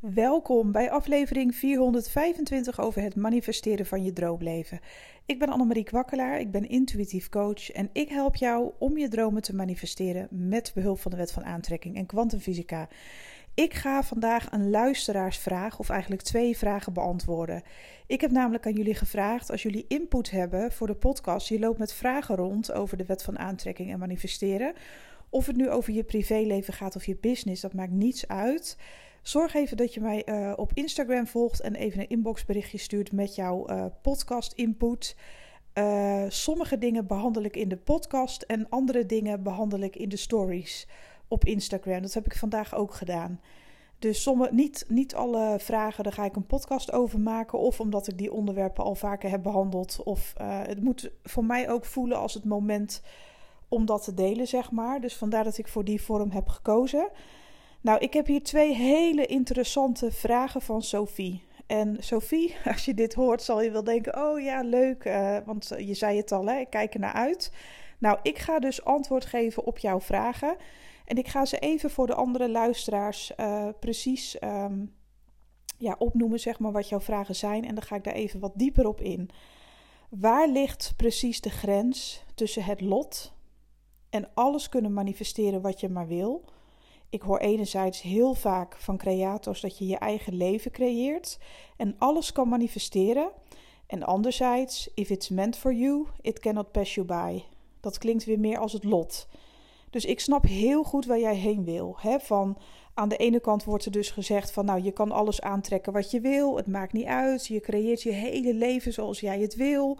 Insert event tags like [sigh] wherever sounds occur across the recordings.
Welkom bij aflevering 425 over het manifesteren van je droomleven. Ik ben Annemarie Kwakkelaar, ik ben intuïtief coach en ik help jou om je dromen te manifesteren met behulp van de wet van aantrekking en kwantumfysica. Ik ga vandaag een luisteraarsvraag, of eigenlijk twee vragen beantwoorden. Ik heb namelijk aan jullie gevraagd, als jullie input hebben voor de podcast, je loopt met vragen rond over de wet van aantrekking en manifesteren. Of het nu over je privéleven gaat of je business, dat maakt niets uit. Zorg even dat je mij uh, op Instagram volgt en even een inboxberichtje stuurt met jouw uh, podcast input. Uh, sommige dingen behandel ik in de podcast en andere dingen behandel ik in de stories op Instagram. Dat heb ik vandaag ook gedaan. Dus sommige, niet, niet alle vragen, daar ga ik een podcast over maken. Of omdat ik die onderwerpen al vaker heb behandeld. Of het moet voor mij ook voelen als het moment om dat te delen, zeg maar. Dus vandaar dat ik voor die vorm heb gekozen. Nou, ik heb hier twee hele interessante vragen van Sophie. En Sophie, [laughs] als je dit hoort, zal je wel denken: oh ja, leuk, uh, want je zei het al, hè, ik kijk er naar uit. Nou, ik ga dus antwoord geven op jouw vragen. En ik ga ze even voor de andere luisteraars uh, precies um, ja, opnoemen, zeg maar, wat jouw vragen zijn. En dan ga ik daar even wat dieper op in. Waar ligt precies de grens tussen het lot en alles kunnen manifesteren wat je maar wil? Ik hoor enerzijds heel vaak van creators dat je je eigen leven creëert en alles kan manifesteren. En anderzijds, if it's meant for you, it cannot pass you by. Dat klinkt weer meer als het lot. Dus ik snap heel goed waar jij heen wil. Hè? Van aan de ene kant wordt er dus gezegd van nou je kan alles aantrekken wat je wil. Het maakt niet uit. Je creëert je hele leven zoals jij het wil.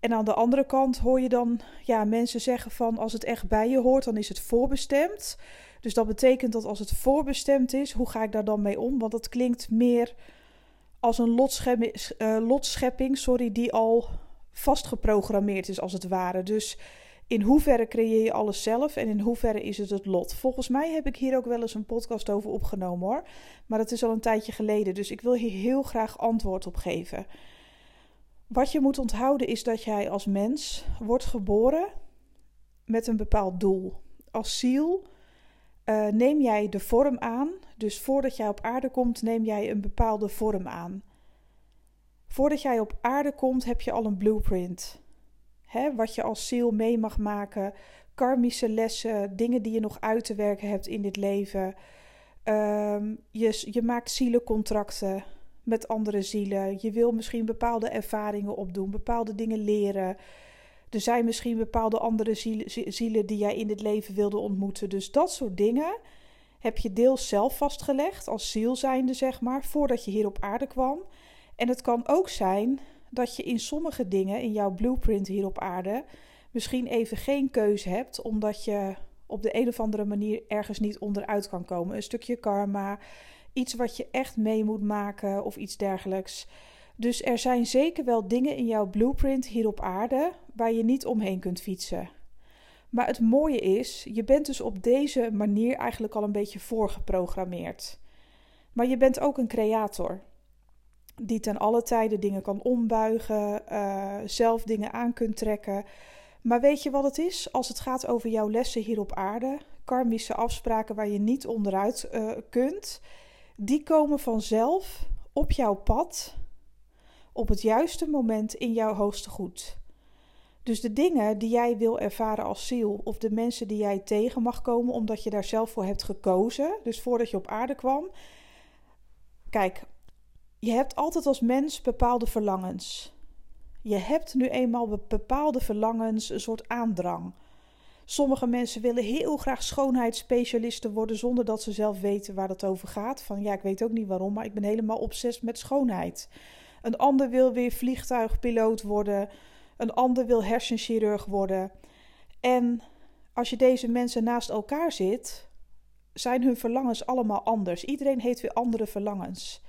En aan de andere kant hoor je dan ja, mensen zeggen van als het echt bij je hoort, dan is het voorbestemd. Dus dat betekent dat als het voorbestemd is, hoe ga ik daar dan mee om? Want dat klinkt meer als een lotschepping, uh, lotschepping sorry, die al vastgeprogrammeerd is, als het ware. Dus in hoeverre creëer je alles zelf en in hoeverre is het het lot? Volgens mij heb ik hier ook wel eens een podcast over opgenomen hoor. Maar dat is al een tijdje geleden, dus ik wil hier heel graag antwoord op geven. Wat je moet onthouden is dat jij als mens wordt geboren met een bepaald doel. Als ziel uh, neem jij de vorm aan. Dus voordat jij op aarde komt, neem jij een bepaalde vorm aan. Voordat jij op aarde komt, heb je al een blueprint. Hè, wat je als ziel mee mag maken, karmische lessen, dingen die je nog uit te werken hebt in dit leven. Um, je, je maakt zielencontracten met andere zielen. Je wil misschien bepaalde ervaringen opdoen, bepaalde dingen leren. Er zijn misschien bepaalde andere zielen, die jij in het leven wilde ontmoeten. Dus dat soort dingen heb je deels zelf vastgelegd, als ziel zijnde zeg maar, voordat je hier op aarde kwam. En het kan ook zijn dat je in sommige dingen, in jouw blueprint hier op aarde, misschien even geen keuze hebt, omdat je op de een of andere manier ergens niet onderuit kan komen. Een stukje karma, iets wat je echt mee moet maken of iets dergelijks. Dus er zijn zeker wel dingen in jouw blueprint hier op aarde waar je niet omheen kunt fietsen. Maar het mooie is, je bent dus op deze manier eigenlijk al een beetje voorgeprogrammeerd. Maar je bent ook een creator. Die ten alle tijden dingen kan ombuigen, uh, zelf dingen aan kunt trekken. Maar weet je wat het is? Als het gaat over jouw lessen hier op aarde, karmische afspraken waar je niet onderuit uh, kunt, die komen vanzelf op jouw pad op het juiste moment in jouw hoogste goed. Dus de dingen die jij wil ervaren als ziel, of de mensen die jij tegen mag komen omdat je daar zelf voor hebt gekozen, dus voordat je op aarde kwam. Kijk, je hebt altijd als mens bepaalde verlangens. Je hebt nu eenmaal bepaalde verlangens, een soort aandrang. Sommige mensen willen heel graag schoonheidsspecialisten worden zonder dat ze zelf weten waar het over gaat. Van ja, ik weet ook niet waarom, maar ik ben helemaal obsessief met schoonheid. Een ander wil weer vliegtuigpiloot worden. Een ander wil hersenchirurg worden. En als je deze mensen naast elkaar zit, zijn hun verlangens allemaal anders. Iedereen heeft weer andere verlangens.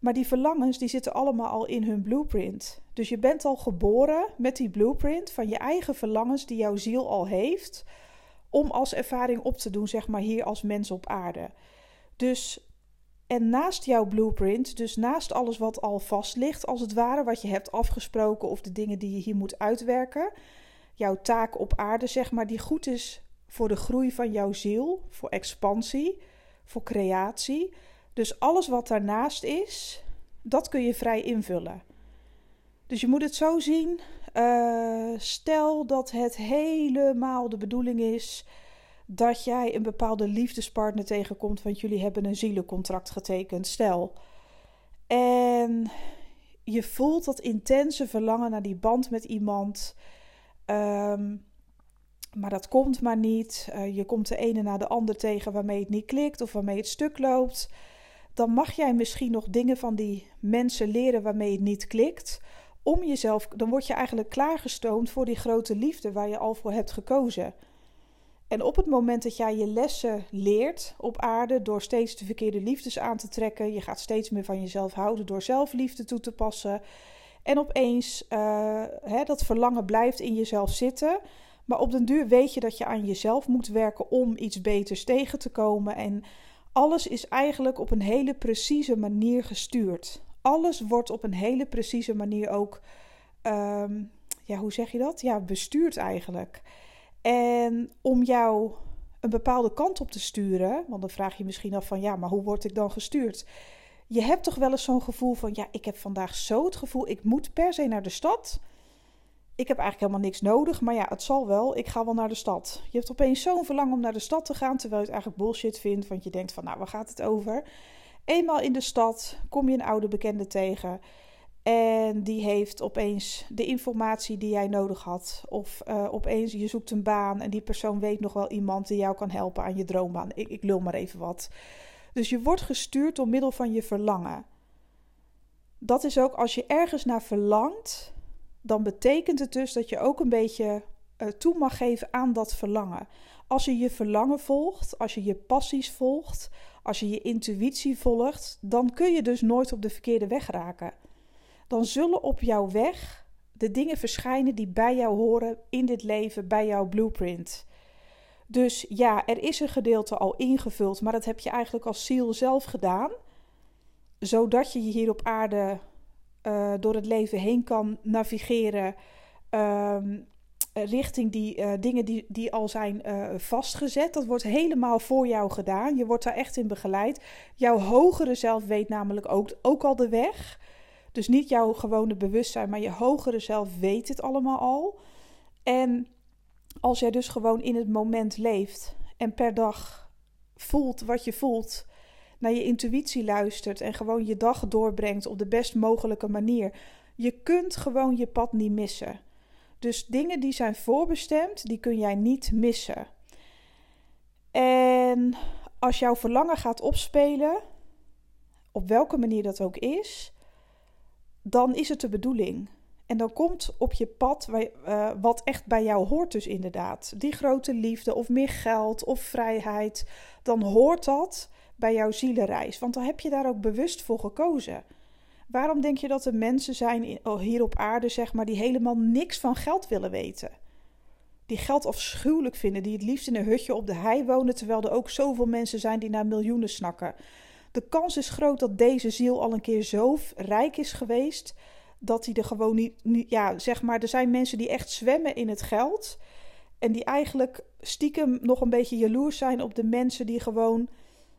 Maar die verlangens die zitten allemaal al in hun blueprint. Dus je bent al geboren met die blueprint van je eigen verlangens die jouw ziel al heeft, om als ervaring op te doen, zeg maar hier als mens op aarde. Dus en naast jouw blueprint, dus naast alles wat al vast ligt, als het ware, wat je hebt afgesproken of de dingen die je hier moet uitwerken, jouw taak op aarde, zeg maar, die goed is voor de groei van jouw ziel, voor expansie, voor creatie, Dus alles wat daarnaast is, dat kun je vrij invullen. Dus je moet het zo zien. Uh, stel dat het helemaal de bedoeling is dat jij een bepaalde liefdespartner tegenkomt, want jullie hebben een zielencontract getekend. Stel. En je voelt dat intense verlangen naar die band met iemand. Um, maar dat komt maar niet. Uh, je komt de ene na de ander tegen waarmee het niet klikt of waarmee het stuk loopt. Dan mag jij misschien nog dingen van die mensen leren waarmee het niet klikt. Om jezelf, dan word je eigenlijk klaargestoomd voor die grote liefde waar je al voor hebt gekozen. En op het moment dat jij je lessen leert op aarde door steeds de verkeerde liefdes aan te trekken, je gaat steeds meer van jezelf houden door zelfliefde toe te passen. En opeens uh, hè, dat verlangen blijft in jezelf zitten. Maar op den duur weet je dat je aan jezelf moet werken om iets beters tegen te komen. En alles is eigenlijk op een hele precieze manier gestuurd. Alles wordt op een hele precieze manier ook, ehm, ja, hoe zeg je dat? Ja, bestuurd eigenlijk. En om jou een bepaalde kant op te sturen, want dan vraag je misschien af van ja, maar hoe word ik dan gestuurd? Je hebt toch wel eens zo'n gevoel van ja, ik heb vandaag zo het gevoel, ik moet per se naar de stad ik heb eigenlijk helemaal niks nodig, maar ja, het zal wel. Ik ga wel naar de stad. Je hebt opeens zo'n verlangen om naar de stad te gaan, terwijl je het eigenlijk bullshit vindt, want je denkt van, nou, waar gaat het over? Eenmaal in de stad kom je een oude bekende tegen en die heeft opeens de informatie die jij nodig had. Of uh, opeens je zoekt een baan en die persoon weet nog wel iemand die jou kan helpen aan je droombaan. Ik, ik lul maar even wat. Dus je wordt gestuurd door middel van je verlangen. Dat is ook als je ergens naar verlangt, dan betekent het dus dat je ook een beetje uh, toe mag geven aan dat verlangen. Als je je verlangen volgt, als je je passies volgt, als je je intuïtie volgt, dan kun je dus nooit op de verkeerde weg raken. Dan zullen op jouw weg de dingen verschijnen die bij jou horen in dit leven, bij jouw blueprint. Dus ja, er is een gedeelte al ingevuld, maar dat heb je eigenlijk als ziel zelf gedaan, zodat je je hier op aarde uh, door het leven heen kan navigeren. Um, richting die uh, dingen die, die al zijn uh, vastgezet. Dat wordt helemaal voor jou gedaan. Je wordt daar echt in begeleid. Jouw hogere zelf weet namelijk ook, ook al de weg. Dus niet jouw gewone bewustzijn, maar je hogere zelf weet het allemaal al. En als jij dus gewoon in het moment leeft en per dag voelt wat je voelt naar je intuïtie luistert en gewoon je dag doorbrengt op de best mogelijke manier. Je kunt gewoon je pad niet missen. Dus dingen die zijn voorbestemd, die kun jij niet missen. En als jouw verlangen gaat opspelen, op welke manier dat ook is, dan is het de bedoeling. En dan komt op je pad uh, wat echt bij jou hoort, dus inderdaad. Die grote liefde, of meer geld, of vrijheid. Dan hoort dat bij jouw zielenreis. Want dan heb je daar ook bewust voor gekozen. Waarom denk je dat er mensen zijn oh, hier op aarde, zeg maar, die helemaal niks van geld willen weten? Die geld afschuwelijk vinden, die het liefst in een hutje op de hei wonen, terwijl er ook zoveel mensen zijn die naar miljoenen snakken. De kans is groot dat deze ziel al een keer zo rijk is geweest dat hij er gewoon niet, niet, ja, zeg maar, er zijn mensen die echt zwemmen in het geld en die eigenlijk stiekem nog een beetje jaloers zijn op de mensen die gewoon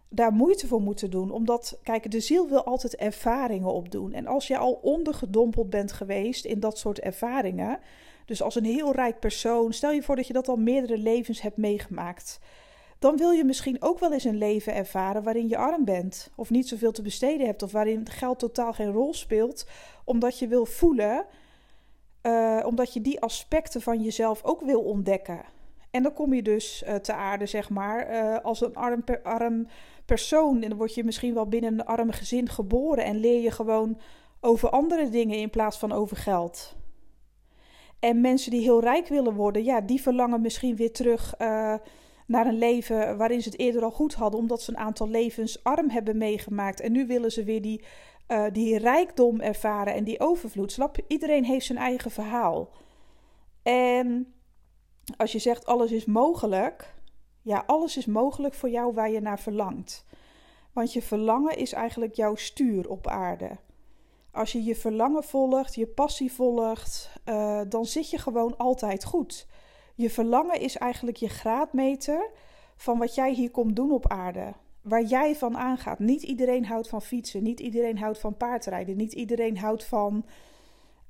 daar moeite voor moeten doen. Omdat, kijk, de ziel wil altijd ervaringen opdoen. En als je al ondergedompeld bent geweest in dat soort ervaringen, dus als een heel rijk persoon, stel je voor dat je dat al meerdere levens hebt meegemaakt. Dan wil je misschien ook wel eens een leven ervaren waarin je arm bent, of niet zoveel te besteden hebt, of waarin geld totaal geen rol speelt, omdat je wil voelen, uh, omdat je die aspecten van jezelf ook wil ontdekken. En dan kom je dus uh, te aarde, zeg maar, uh, als een arm, arm persoon. En dan word je misschien wel binnen een arm gezin geboren en leer je gewoon over andere dingen in plaats van over geld. En mensen die heel rijk willen worden, ja, die verlangen misschien weer terug uh, naar een leven waarin ze het eerder al goed hadden, omdat ze een aantal levens arm hebben meegemaakt. En nu willen ze weer die, uh, die rijkdom ervaren en die overvloed. Snap Iedereen heeft zijn eigen verhaal. En als je zegt alles is mogelijk, ja, alles is mogelijk voor jou waar je naar verlangt. Want je verlangen is eigenlijk jouw stuur op aarde. Als je je verlangen volgt, je passie volgt, uh, dan zit je gewoon altijd goed. Je verlangen is eigenlijk je graadmeter van wat jij hier komt doen op aarde. waar jij van aangaat. Niet iedereen houdt van fietsen, niet iedereen houdt van paardrijden, niet iedereen houdt van,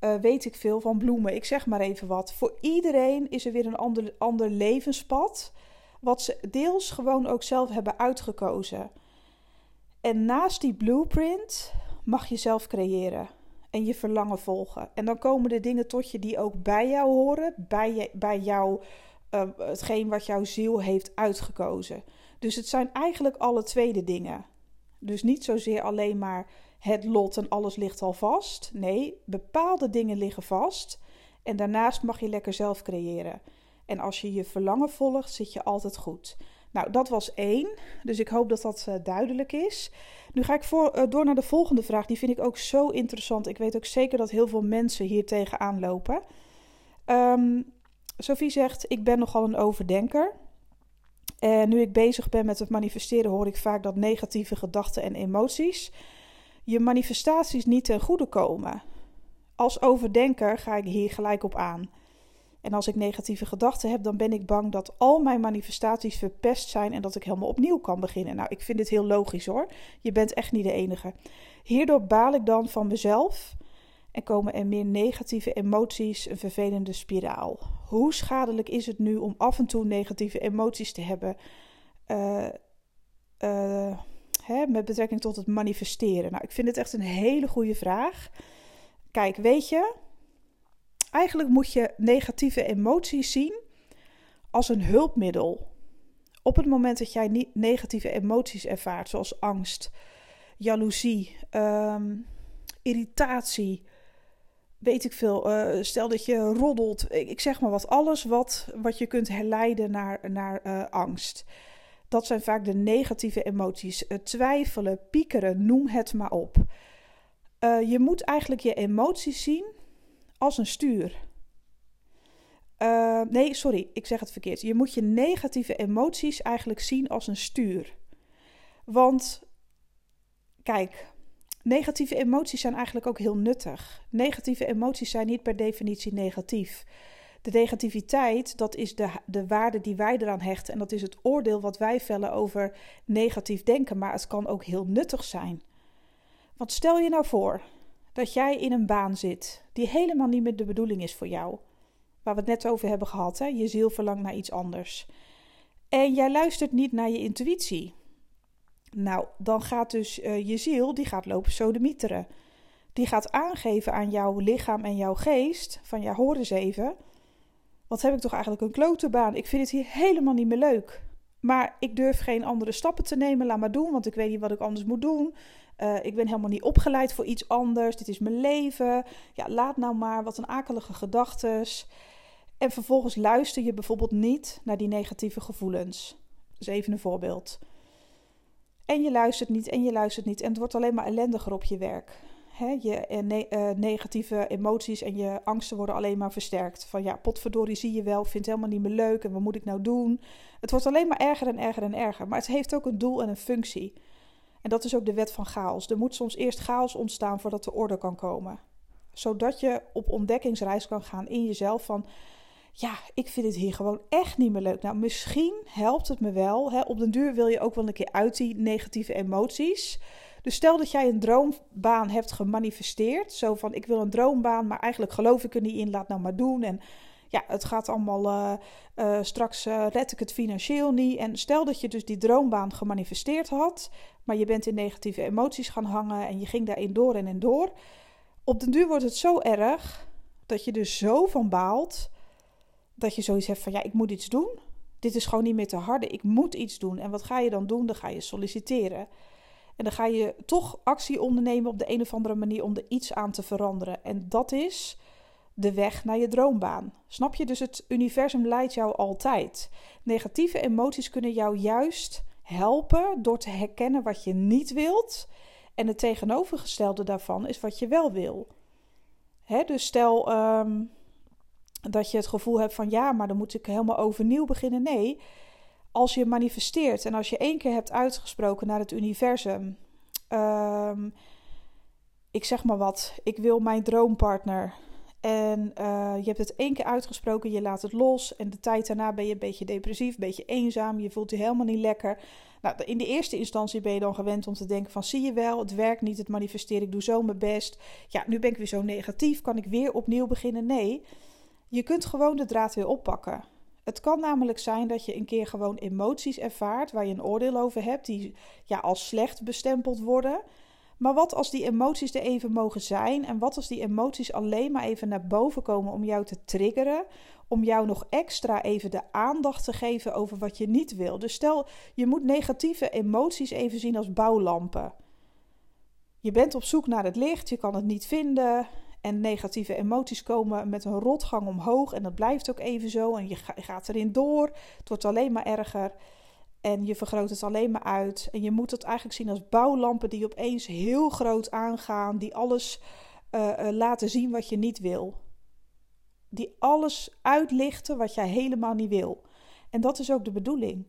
uh, weet ik veel, van bloemen. Ik zeg maar even wat. Voor iedereen is er weer een ander, ander levenspad, wat ze deels gewoon ook zelf hebben uitgekozen. En naast die blueprint mag je zelf creëren en je verlangen volgen. En dan komen de dingen tot je die ook bij jou horen, bij, je, bij jou, uh, hetgeen wat jouw ziel heeft uitgekozen. Dus het zijn eigenlijk alle tweede dingen. Dus niet zozeer alleen maar het lot en alles ligt al vast. Nee, bepaalde dingen liggen vast. En daarnaast mag je lekker zelf creëren. En als je je verlangen volgt, zit je altijd goed. Nou, dat was één. Dus ik hoop dat dat uh, duidelijk is. Nu ga ik voor, uh, door naar de volgende vraag. Die vind ik ook zo interessant. Ik weet ook zeker dat heel veel mensen hier tegenaan lopen. Um, Sophie zegt: Ik ben nogal een overdenker. En nu ik bezig ben met het manifesteren, hoor ik vaak dat negatieve gedachten en emoties je manifestaties niet ten goede komen. Als overdenker ga ik hier gelijk op aan. En als ik negatieve gedachten heb, dan ben ik bang dat al mijn manifestaties verpest zijn en dat ik helemaal opnieuw kan beginnen. Nou, ik vind dit heel logisch hoor. Je bent echt niet de enige. Hierdoor baal ik dan van mezelf en komen er meer negatieve emoties, een vervelende spiraal. Hoe schadelijk is het nu om af en toe negatieve emoties te hebben uh, uh, hè, met betrekking tot het manifesteren? Nou, ik vind het echt een hele goede vraag. Kijk, weet je, eigenlijk moet je negatieve emoties zien als een hulpmiddel. Op het moment dat jij negatieve emoties ervaart, zoals angst, jaloezie, um, irritatie, weet ik veel, uh, stel dat je roddelt, ik zeg maar wat, alles wat, wat je kunt herleiden naar, naar uh, angst. Dat zijn vaak de negatieve emoties. Uh, twijfelen, piekeren, noem het maar op. je moet eigenlijk je emoties zien als een stuur. nee, sorry, ik zeg het verkeerd. Je moet je negatieve emoties eigenlijk zien als een stuur. Want, kijk, Negatieve emoties zijn eigenlijk ook heel nuttig. Negatieve emoties zijn niet per definitie negatief. De negativiteit, dat is de, de waarde die wij eraan hechten. En dat is het oordeel wat wij vellen over negatief denken. Maar het kan ook heel nuttig zijn. Want stel je nou voor dat jij in een baan zit die helemaal niet meer de bedoeling is voor jou. Waar we het net over hebben gehad. Hè? Je ziel verlangt naar iets anders. En jij luistert niet naar je intuïtie. Nou, dan gaat dus uh, je ziel, die gaat lopen sodemieteren. Die gaat aangeven aan jouw lichaam en jouw geest, van ja, hoor eens even. Wat heb ik toch eigenlijk een klote baan? Ik vind het hier helemaal niet meer leuk. Maar ik durf geen andere stappen te nemen. Laat maar doen, want ik weet niet wat ik anders moet doen. Uh, ik ben helemaal niet opgeleid voor iets anders. Dit is mijn leven. Ja, laat nou maar. Wat een akelige gedachtes. En vervolgens luister je bijvoorbeeld niet naar die negatieve gevoelens. Is even een voorbeeld. En je luistert niet en je luistert niet. En het wordt alleen maar ellendiger op je werk. je eh, eh, negatieve emoties en je angsten worden alleen maar versterkt. Van ja, potverdorie zie je wel, vind het helemaal niet meer leuk en wat moet ik nou doen? Het wordt alleen maar erger en erger en erger. Maar het heeft ook een doel en een functie. En dat is ook de wet van chaos. Er moet soms eerst chaos ontstaan voordat er orde kan komen. Zodat je op ontdekkingsreis kan gaan in jezelf van ja, ik vind het hier gewoon echt niet meer leuk. Nou, misschien helpt het me wel. Hè? Op den duur wil je ook wel een keer uit die negatieve emoties. Dus stel dat jij een droombaan hebt gemanifesteerd. Zo van, ik wil een droombaan, maar eigenlijk geloof ik er niet in. Laat nou maar doen. En ja, het gaat allemaal, uh, uh, straks uh, red ik het financieel niet. En stel dat je dus die droombaan gemanifesteerd had. Maar je bent in negatieve emoties gaan hangen en je ging daarin door en in door. Op den duur wordt het zo erg dat je er zo van baalt dat je zoiets hebt van ja, ik moet iets doen. Dit is gewoon niet meer te harde. Ik moet iets doen. En wat ga je dan doen? Dan ga je solliciteren. En dan ga je toch actie ondernemen op de een of andere manier om er iets aan te veranderen. En dat is de weg naar je droombaan. Snap je? Dus het universum leidt jou altijd. Negatieve emoties kunnen jou juist helpen door te herkennen wat je niet wilt. En het tegenovergestelde daarvan is wat je wel wil. Hè, dus stel, ehm, dat je het gevoel hebt van ja, maar dan moet ik helemaal overnieuw beginnen. Nee, als je manifesteert en als je één keer hebt uitgesproken naar het universum. Um, ik zeg maar wat, ik wil mijn droompartner. En uh, je hebt het één keer uitgesproken, je laat het los. En de tijd daarna ben je een beetje depressief, een beetje eenzaam. Je voelt je helemaal niet lekker. Nou, in de eerste instantie ben je dan gewend om te denken van... zie je wel, het werkt niet, het manifesteren, ik doe zo mijn best. Ja, nu ben ik weer zo negatief, kan ik weer opnieuw beginnen? Nee, je kunt gewoon de draad weer oppakken. Het kan namelijk zijn dat je een keer gewoon emoties ervaart... waar je een oordeel over hebt, die ja, als slecht bestempeld worden... Maar wat als die emoties er even mogen zijn en wat als die emoties alleen maar even naar boven komen om jou te triggeren, om jou nog extra even de aandacht te geven over wat je niet wil. Dus stel, je moet negatieve emoties even zien als bouwlampen. Je bent op zoek naar het licht, je kan het niet vinden en negatieve emoties komen met een rotgang omhoog en dat blijft ook even zo en je gaat erin door. Het wordt alleen maar erger. En je vergroot het alleen maar uit. En je moet het eigenlijk zien als bouwlampen die opeens heel groot aangaan. Die alles uh, laten zien wat je niet wil. Die alles uitlichten wat jij helemaal niet wil. En dat is ook de bedoeling.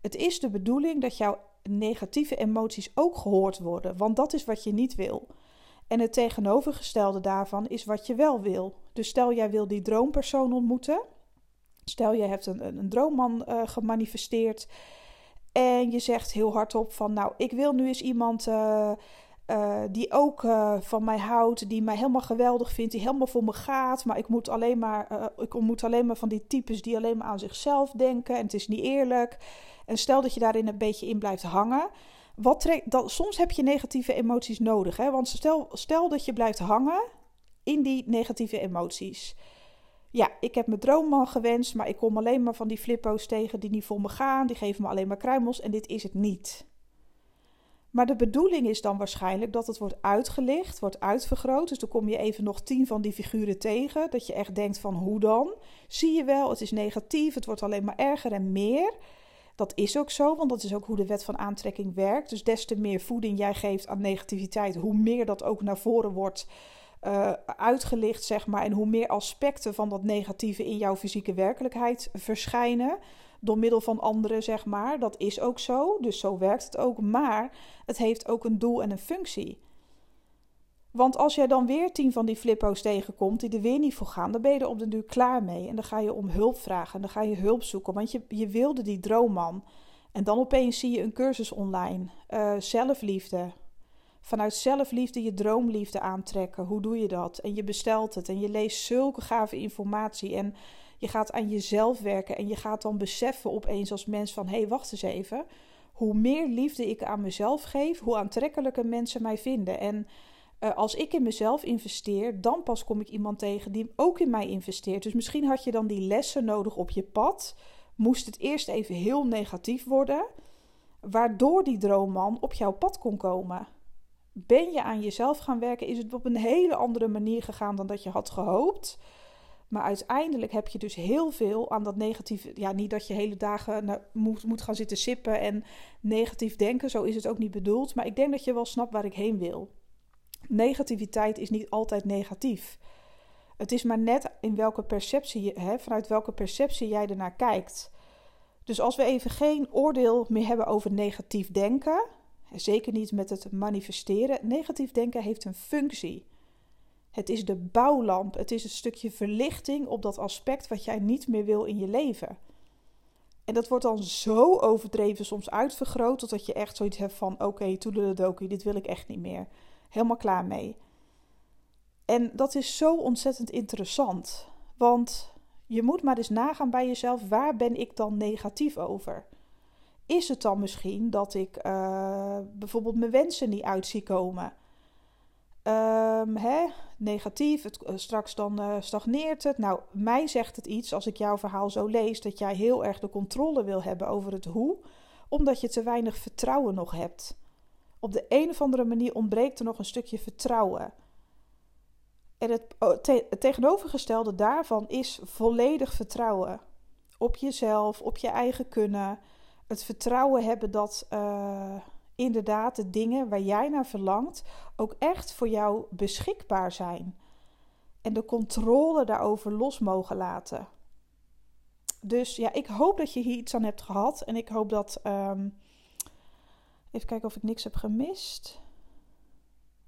Het is de bedoeling dat jouw negatieve emoties ook gehoord worden. Want dat is wat je niet wil. En het tegenovergestelde daarvan is wat je wel wil. Dus stel jij wil die droompersoon ontmoeten. Stel je hebt een, een, droomman uh, gemanifesteerd en je zegt heel hardop van, nou, ik wil nu eens iemand uh, uh, die ook uh, van mij houdt, die mij helemaal geweldig vindt, die helemaal voor me gaat. Maar ik moet alleen maar, ik ontmoet alleen maar van die types die alleen maar aan zichzelf denken. En het is niet eerlijk. En stel dat je daarin een beetje in blijft hangen. Wat soms heb je negatieve emoties nodig. Hè? Want stel, stel dat je blijft hangen in die negatieve emoties. Ja, ik heb mijn droomman gewenst, maar ik kom alleen maar van die flippo's tegen die niet voor me gaan. Die geven me alleen maar kruimels en dit is het niet. Maar de bedoeling is dan waarschijnlijk dat het wordt uitgelicht, wordt uitvergroot. Dus dan kom je even nog tien van die figuren tegen. Dat je echt denkt van hoe dan? Zie je wel, het is negatief, het wordt alleen maar erger en meer. Dat is ook zo, want dat is ook hoe de wet van aantrekking werkt. Dus des te meer voeding jij geeft aan negativiteit, hoe meer dat ook naar voren wordt uh, uitgelicht, zeg maar. En hoe meer aspecten van dat negatieve in jouw fysieke werkelijkheid verschijnen. Door middel van anderen, zeg maar. Dat is ook zo. Dus zo werkt het ook. Maar het heeft ook een doel en een functie. Want als jij dan weer tien van die flippo's tegenkomt die er weer niet voor gaan, dan ben je er op de duur klaar mee. En dan ga je om hulp vragen en dan ga je hulp zoeken. Want je, je wilde die droomman. En dan opeens zie je een cursus online. Uh, zelfliefde, vanuit zelfliefde je droomliefde aantrekken. Hoe doe je dat? En je bestelt het en je leest zulke gave informatie en je gaat aan jezelf werken en je gaat dan beseffen opeens als mens van hé, hey, wacht eens even. Hoe meer liefde ik aan mezelf geef, hoe aantrekkelijker mensen mij vinden. En uh, als ik in mezelf investeer, dan pas kom ik iemand tegen die ook in mij investeert. Dus misschien had je dan die lessen nodig op je pad. Moest het eerst even heel negatief worden, waardoor die droomman op jouw pad kon komen ben je aan jezelf gaan werken? Is het op een hele andere manier gegaan dan dat je had gehoopt? Maar uiteindelijk heb je dus heel veel aan dat negatieve. Ja, niet dat je hele dagen moet, moet gaan zitten sippen en negatief denken. Zo is het ook niet bedoeld. Maar ik denk dat je wel snapt waar ik heen wil. Negativiteit is niet altijd negatief. Het is maar net in welke perceptie, hè, vanuit welke perceptie jij ernaar kijkt. Dus als we even geen oordeel meer hebben over negatief denken, Zeker niet met het manifesteren. Negatief denken heeft een functie. Het is de bouwlamp. Het is een stukje verlichting op dat aspect wat jij niet meer wil in je leven. En dat wordt dan zo overdreven, soms uitvergroot, totdat je echt zoiets hebt van: oké, okay, toedeledokie, dit wil ik echt niet meer. Helemaal klaar mee. En dat is zo ontzettend interessant. Want je moet maar eens nagaan bij jezelf: waar ben ik dan negatief over? Is het dan misschien dat ik uh, bijvoorbeeld mijn wensen niet uit zie komen? Um, hè? Negatief, het, uh, straks dan uh, stagneert het. Nou, mij zegt het iets als ik jouw verhaal zo lees dat jij heel erg de controle wil hebben over het hoe, omdat je te weinig vertrouwen nog hebt. Op de een of andere manier ontbreekt er nog een stukje vertrouwen. En het, oh, het tegenovergestelde daarvan is volledig vertrouwen op jezelf, op je eigen kunnen het vertrouwen hebben dat uh, inderdaad de dingen waar jij naar verlangt ook echt voor jou beschikbaar zijn. En de controle daarover los mogen laten. Dus ja, ik hoop dat je hier iets aan hebt gehad. En ik hoop dat. Um, even kijken of ik niks heb gemist.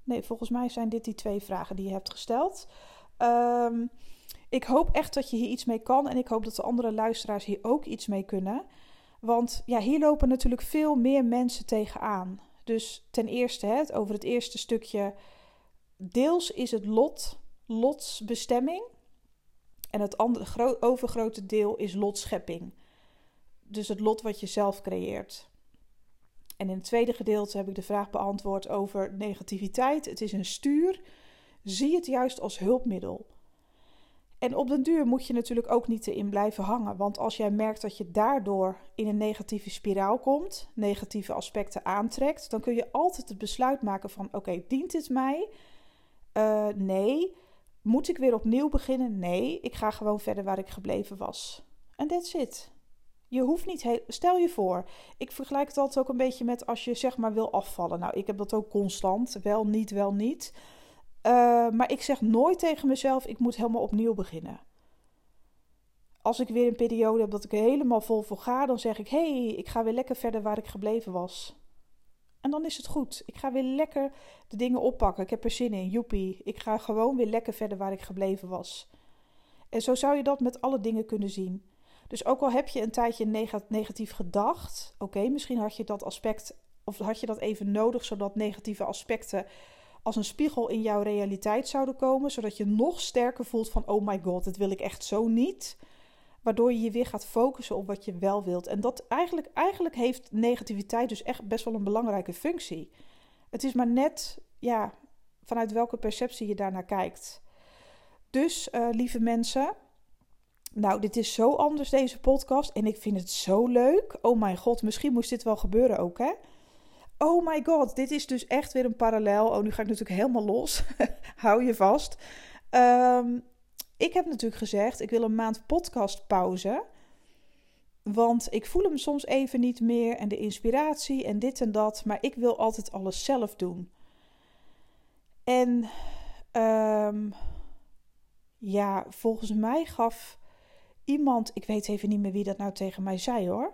Nee, volgens mij zijn dit die twee vragen die je hebt gesteld. Ehm, ik hoop echt dat je hier iets mee kan. En ik hoop dat de andere luisteraars hier ook iets mee kunnen. Want ja, hier lopen natuurlijk veel meer mensen tegenaan. Dus ten eerste, hè, over het eerste stukje. Deels is het lot, Lots bestemming. En het andere, overgrote deel is lotschepping. Dus het lot wat je zelf creëert. En in het tweede gedeelte heb ik de vraag beantwoord over negativiteit. Het is een stuur. Zie het juist als hulpmiddel. En op den duur moet je natuurlijk ook niet erin blijven hangen. Want als jij merkt dat je daardoor in een negatieve spiraal komt, negatieve aspecten aantrekt, dan kun je altijd het besluit maken van: oké, dient dit mij? Uh, nee. Moet ik weer opnieuw beginnen? Nee. Ik ga gewoon verder waar ik gebleven was. En that's it. Je hoeft niet heel. Stel je voor, ik vergelijk het altijd ook een beetje met als je zeg maar wil afvallen. Nou, ik heb dat ook constant. Wel, niet, wel, niet. Uh, maar ik zeg nooit tegen mezelf: ik moet helemaal opnieuw beginnen. Als ik weer een periode heb dat ik helemaal vol voor ga, dan zeg ik: hé, hey, ik ga weer lekker verder waar ik gebleven was. En dan is het goed. Ik ga weer lekker de dingen oppakken. Ik heb er zin in. Joepie. Ik ga gewoon weer lekker verder waar ik gebleven was. En zo zou je dat met alle dingen kunnen zien. Dus ook al heb je een tijdje negatief gedacht, oké, misschien had je dat aspect of had je dat even nodig zodat negatieve aspecten als een spiegel in jouw realiteit zouden komen, zodat je nog sterker voelt van oh my god, dit wil ik echt zo niet. Waardoor je je weer gaat focussen op wat je wel wilt. En dat eigenlijk, eigenlijk heeft negativiteit dus echt best wel een belangrijke functie. Het is maar net, ja, vanuit welke perceptie je daarnaar kijkt. Dus, uh, lieve mensen, nou, dit is zo anders, deze podcast. En ik vind het zo leuk. Oh mijn god, misschien moest dit wel gebeuren ook, hè? Oh my god, dit is dus echt weer een parallel. Oh, nu ga ik natuurlijk helemaal los. [laughs] Hou je vast. Um, ik heb natuurlijk gezegd, ik wil een maand podcastpauze. Want ik voel hem soms even niet meer en de inspiratie en dit en dat. Maar ik wil altijd alles zelf doen. En um, ja, volgens mij gaf iemand, ik weet even niet meer wie dat nou tegen mij zei hoor.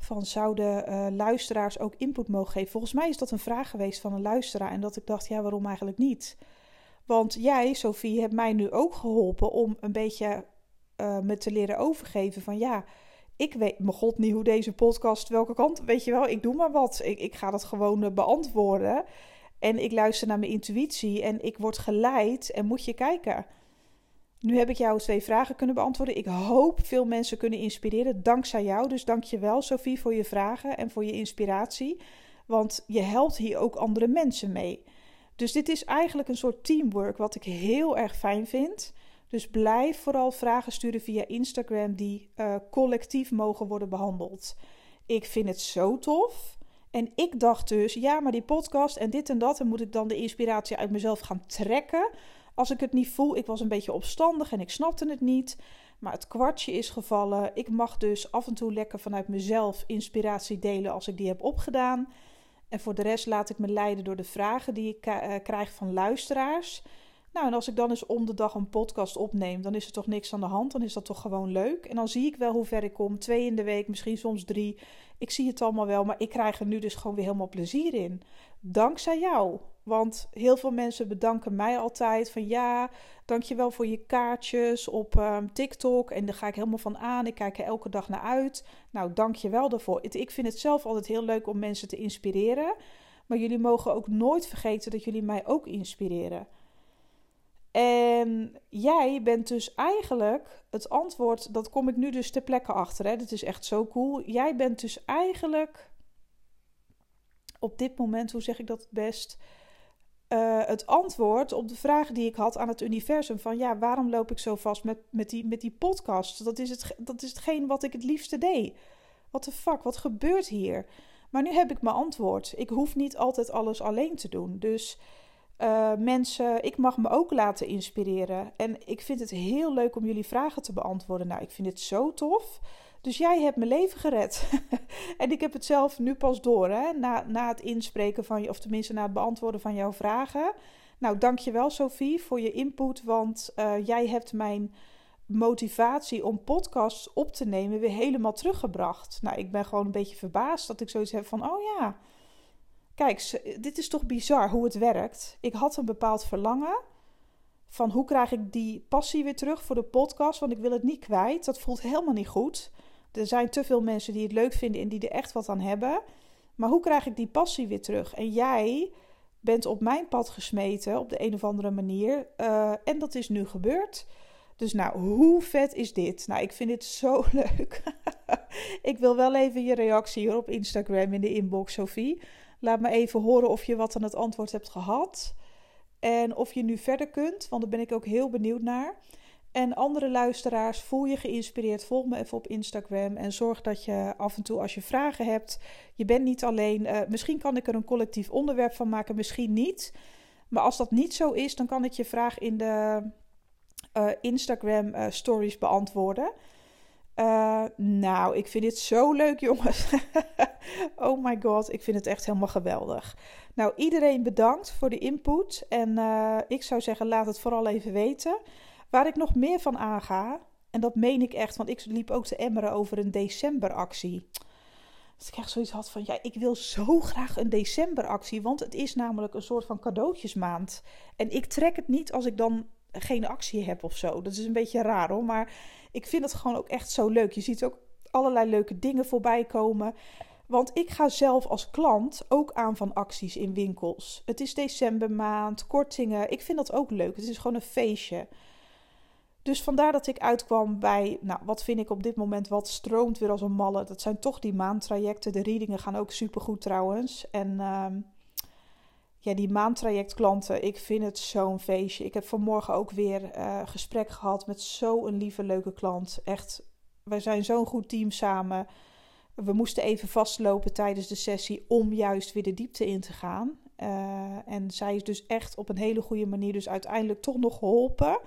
Van zouden uh, luisteraars ook input mogen geven? Volgens mij is dat een vraag geweest van een luisteraar. En dat ik dacht, ja, waarom eigenlijk niet? Want jij, Sophie, hebt mij nu ook geholpen om een beetje uh, me te leren overgeven van ja, ik weet mijn god niet hoe deze podcast welke kant, weet je wel, ik doe maar wat. Ik, ik ga dat gewoon uh, beantwoorden en ik luister naar mijn intuïtie en ik word geleid en moet je kijken. Nu heb ik jou twee vragen kunnen beantwoorden. Ik hoop veel mensen kunnen inspireren dankzij jou. Dus dank je wel, Sophie, voor je vragen en voor je inspiratie. Want je helpt hier ook andere mensen mee. Dus dit is eigenlijk een soort teamwork, wat ik heel erg fijn vind. Dus blijf vooral vragen sturen via Instagram die uh, collectief mogen worden behandeld. Ik vind het zo tof. En ik dacht dus, ja, maar die podcast en dit en dat, en moet ik dan de inspiratie uit mezelf gaan trekken? Als ik het niet voel, ik was een beetje opstandig en ik snapte het niet. Maar het kwartje is gevallen. Ik mag dus af en toe lekker vanuit mezelf inspiratie delen als ik die heb opgedaan. En voor de rest laat ik me leiden door de vragen die ik uh, krijg van luisteraars. Nou, en als ik dan eens om de dag een podcast opneem, dan is er toch niks aan de hand. Dan is dat toch gewoon leuk. En dan zie ik wel hoe ver ik kom. Twee in de week, misschien soms drie. Ik zie het allemaal wel, maar ik krijg er nu dus gewoon weer helemaal plezier in. Dankzij jou. Want heel veel mensen bedanken mij altijd van ja, dankjewel voor je kaartjes op um, TikTok. En daar ga ik helemaal van aan. Ik kijk er elke dag naar uit. Nou, dankjewel daarvoor. Ik vind het zelf altijd heel leuk om mensen te inspireren. Maar jullie mogen ook nooit vergeten dat jullie mij ook inspireren. En jij bent dus eigenlijk het antwoord, dat kom ik nu dus ter plekke achter. Hè? Dat is echt zo cool. Jij bent dus eigenlijk op dit moment, hoe zeg ik dat het best? Uh, het antwoord op de vraag die ik had aan het universum: van ja, waarom loop ik zo vast met, met, die, met die podcast? Dat is, het, dat is hetgeen wat ik het liefste deed. Wat de fuck, wat gebeurt hier? Maar nu heb ik mijn antwoord. Ik hoef niet altijd alles alleen te doen. Dus uh, mensen, ik mag me ook laten inspireren. En ik vind het heel leuk om jullie vragen te beantwoorden. Nou, ik vind het zo tof. Dus jij hebt mijn leven gered. [laughs] en ik heb het zelf nu pas door, hè? Na, na het inspreken van je, of tenminste na het beantwoorden van jouw vragen. Nou, dankjewel Sophie voor je input, want uh, jij hebt mijn motivatie om podcasts op te nemen weer helemaal teruggebracht. Nou, ik ben gewoon een beetje verbaasd dat ik zoiets heb van, oh ja, kijk, dit is toch bizar hoe het werkt. Ik had een bepaald verlangen van hoe krijg ik die passie weer terug voor de podcast, want ik wil het niet kwijt. Dat voelt helemaal niet goed. Er zijn te veel mensen die het leuk vinden en die er echt wat aan hebben. Maar hoe krijg ik die passie weer terug? En jij bent op mijn pad gesmeten op de een of andere manier. Uh, en dat is nu gebeurd. Dus nou, hoe vet is dit? Nou, ik vind dit zo [laughs] leuk. ik wil wel even je reactie hier op Instagram in de inbox, Sophie. Laat me even horen of je wat aan het antwoord hebt gehad. En of je nu verder kunt, want daar ben ik ook heel benieuwd naar. En andere luisteraars, voel je geïnspireerd, volg me even op Instagram en zorg dat je af en toe als je vragen hebt, je bent niet alleen. Uh, misschien kan ik er een collectief onderwerp van maken, misschien niet. Maar als dat niet zo is, dan kan ik je vraag in de uh, Instagram uh, stories beantwoorden. nou, ik vind dit zo leuk, [laughs] jongens. oh my god, ik vind het echt helemaal geweldig. Nou, iedereen bedankt voor de input. En ik zou zeggen, laat het vooral even weten. Waar ik nog meer van aanga, en dat meen ik echt, want ik liep ook te emmeren over een decemberactie. Dat ik echt zoiets had van, ja, ik wil zo graag een decemberactie, want het is namelijk een soort van cadeautjesmaand. En ik trek het niet als ik dan geen actie heb of zo. Dat is een beetje raar hoor, maar ik vind het gewoon ook echt zo leuk. Je ziet ook allerlei leuke dingen voorbij komen. Want ik ga zelf als klant ook aan van acties in winkels. Het is decembermaand, kortingen. Ik vind dat ook leuk. Het is gewoon een feestje. Dus vandaar dat ik uitkwam bij, nou, wat vind ik op dit moment wat stroomt weer als een malle. Dat zijn toch die maandtrajecten. De readingen gaan ook supergoed trouwens. En uh, ja, die maandtrajectklanten, ik vind het zo'n feestje. Ik heb vanmorgen ook weer uh, gesprek gehad met zo'n lieve, leuke klant. Echt, wij zijn zo'n goed team samen. We moesten even vastlopen tijdens de sessie om juist weer de diepte in te gaan. Uh, en zij is dus echt op een hele goede manier dus uiteindelijk toch nog geholpen.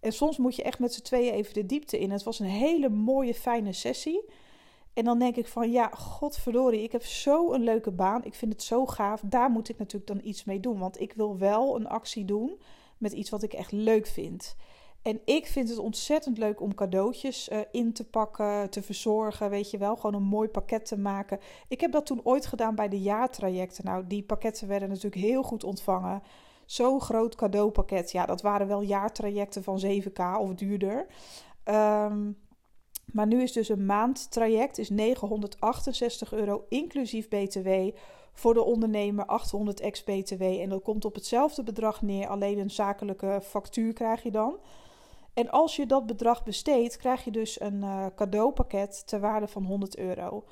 En soms moet je echt met z'n tweeën even de diepte in. Het was een hele mooie, fijne sessie. En dan denk ik van ja, godverdorie, ik heb zo een leuke baan. Ik vind het zo gaaf. Daar moet ik natuurlijk dan iets mee doen. Want ik wil wel een actie doen met iets wat ik echt leuk vind. En ik vind het ontzettend leuk om cadeautjes uh, in te pakken, te verzorgen. Weet je wel, gewoon een mooi pakket te maken. Ik heb dat toen ooit gedaan bij de jaartrajecten. Nou, die pakketten werden natuurlijk heel goed ontvangen. Zo'n groot cadeaupakket. Ja, dat waren wel jaartrajecten van 7k of duurder. Um, maar nu is dus een maandtraject is 968 euro inclusief BTW. Voor de ondernemer 800 ex BTW. En dat komt op hetzelfde bedrag neer. Alleen een zakelijke factuur krijg je dan. En als je dat bedrag besteedt, krijg je dus een uh, cadeaupakket ter waarde van 100 euro.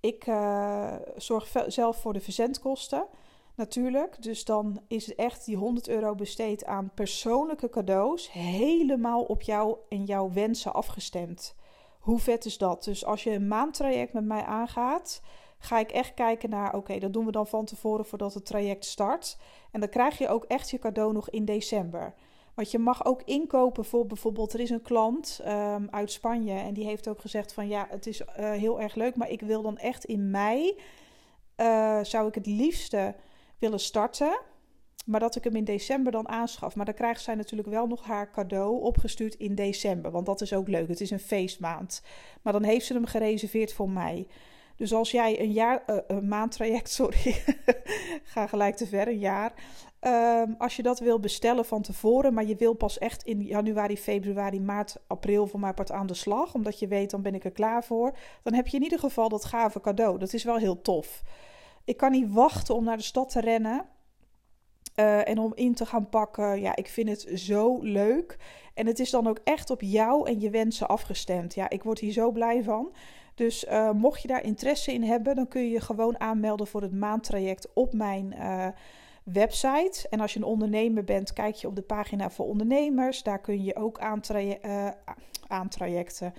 Ik uh, zorg zelf voor de verzendkosten natuurlijk. Dus dan is echt die 100 euro besteed aan persoonlijke cadeaus. Helemaal op jou en jouw wensen afgestemd. Hoe vet is dat? Dus als je een maandtraject met mij aangaat, ga ik echt kijken naar: oké, dat doen we dan van tevoren voordat het traject start. En dan krijg je ook echt je cadeau nog in december. Want je mag ook inkopen voor bijvoorbeeld, er is een klant um, uit Spanje en die heeft ook gezegd van ja, het is uh, heel erg leuk, maar ik wil dan echt in mei, uh, zou ik het liefste willen starten. Maar dat ik hem in december dan aanschaf. Maar dan krijgt zij natuurlijk wel nog haar cadeau opgestuurd in december. Want dat is ook leuk. Het is een feestmaand. Maar dan heeft ze hem gereserveerd voor mij. Dus als jij een jaar, uh, een maandtraject, [laughs] sorry, [laughs] ga gelijk te ver, een jaar. Um, als je dat wil bestellen van tevoren, maar je wil pas echt in januari, februari, maart, april voor mij part aan de slag, omdat je weet dan ben ik er klaar voor, dan heb je in ieder geval dat gave cadeau. Dat is wel heel tof. Ik kan niet wachten om naar de stad te rennen. Uh, en om in te gaan pakken. Ja, ik vind het zo leuk. En het is dan ook echt op jou en je wensen afgestemd. Ja, ik word hier zo blij van. Dus uh, mocht je daar interesse in hebben, dan kun je je gewoon aanmelden voor het maandtraject op mijn uh, website. En als je een ondernemer bent, kijk je op de pagina voor ondernemers. Daar kun je ook aantrajecten.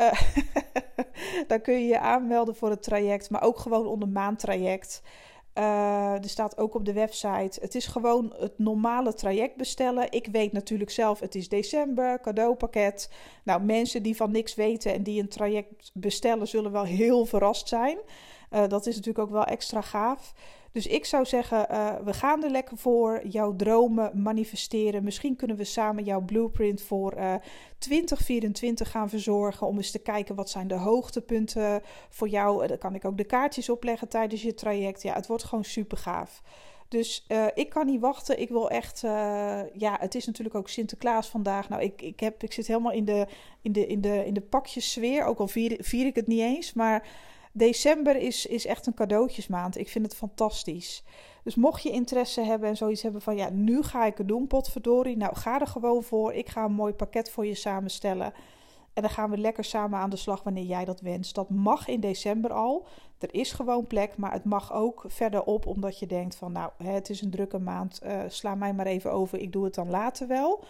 [laughs] daar kun je je aanmelden voor het traject, maar ook gewoon onder maandtraject. Uh, er staat ook op de website. Het is gewoon het normale traject bestellen. Ik weet natuurlijk zelf, het is december, cadeaupakket. Nou, mensen die van niks weten en die een traject bestellen, zullen wel heel verrast zijn. Uh, dat is natuurlijk ook wel extra gaaf. Dus ik zou zeggen, uh, we gaan er lekker voor. Jouw dromen manifesteren. Misschien kunnen we samen jouw blueprint voor uh, 2024 gaan verzorgen. Om eens te kijken wat zijn de hoogtepunten voor jou. Uh, dan kan ik ook de kaartjes opleggen tijdens je traject. Ja, het wordt gewoon super gaaf. Dus ik kan niet wachten. Ik wil echt. Ja, het is natuurlijk ook Sinterklaas vandaag. Nou, ik, ik, heb, ik zit helemaal in de, in de, in de, in de pakjessfeer. Ook al vier, vier ik het niet eens. Maar december is, is echt een cadeautjesmaand. Ik vind het fantastisch. Dus mocht je interesse hebben en zoiets hebben van ja, nu ga ik het doen, potverdorie. Nou, ga er gewoon voor. Ik ga een mooi pakket voor je samenstellen. En dan gaan we lekker samen aan de slag wanneer jij dat wenst. Dat mag in december al. Er is gewoon plek, maar het mag ook verderop, omdat je denkt van nou, het is een drukke maand. Uh, sla mij maar even over, ik doe het dan later wel.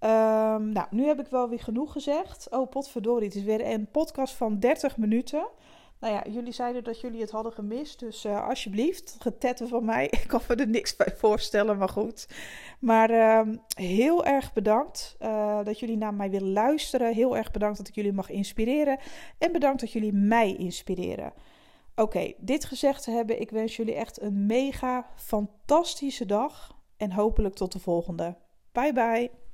Um, nou, nu heb ik wel weer genoeg gezegd. Oh, potverdorie, het is weer een podcast van 30 minuten. Nou ja, jullie zeiden dat jullie het hadden gemist. Dus uh, alsjeblieft, getetten van mij. [laughs] Ik kan me er niks bij voorstellen, maar goed. Maar uh, heel erg bedankt uh, dat jullie naar mij willen luisteren. Heel erg bedankt dat ik jullie mag inspireren. En bedankt dat jullie mij inspireren. Oké, dit gezegd te hebben, ik wens jullie echt een mega fantastische dag. En hopelijk tot de volgende. Bye bye.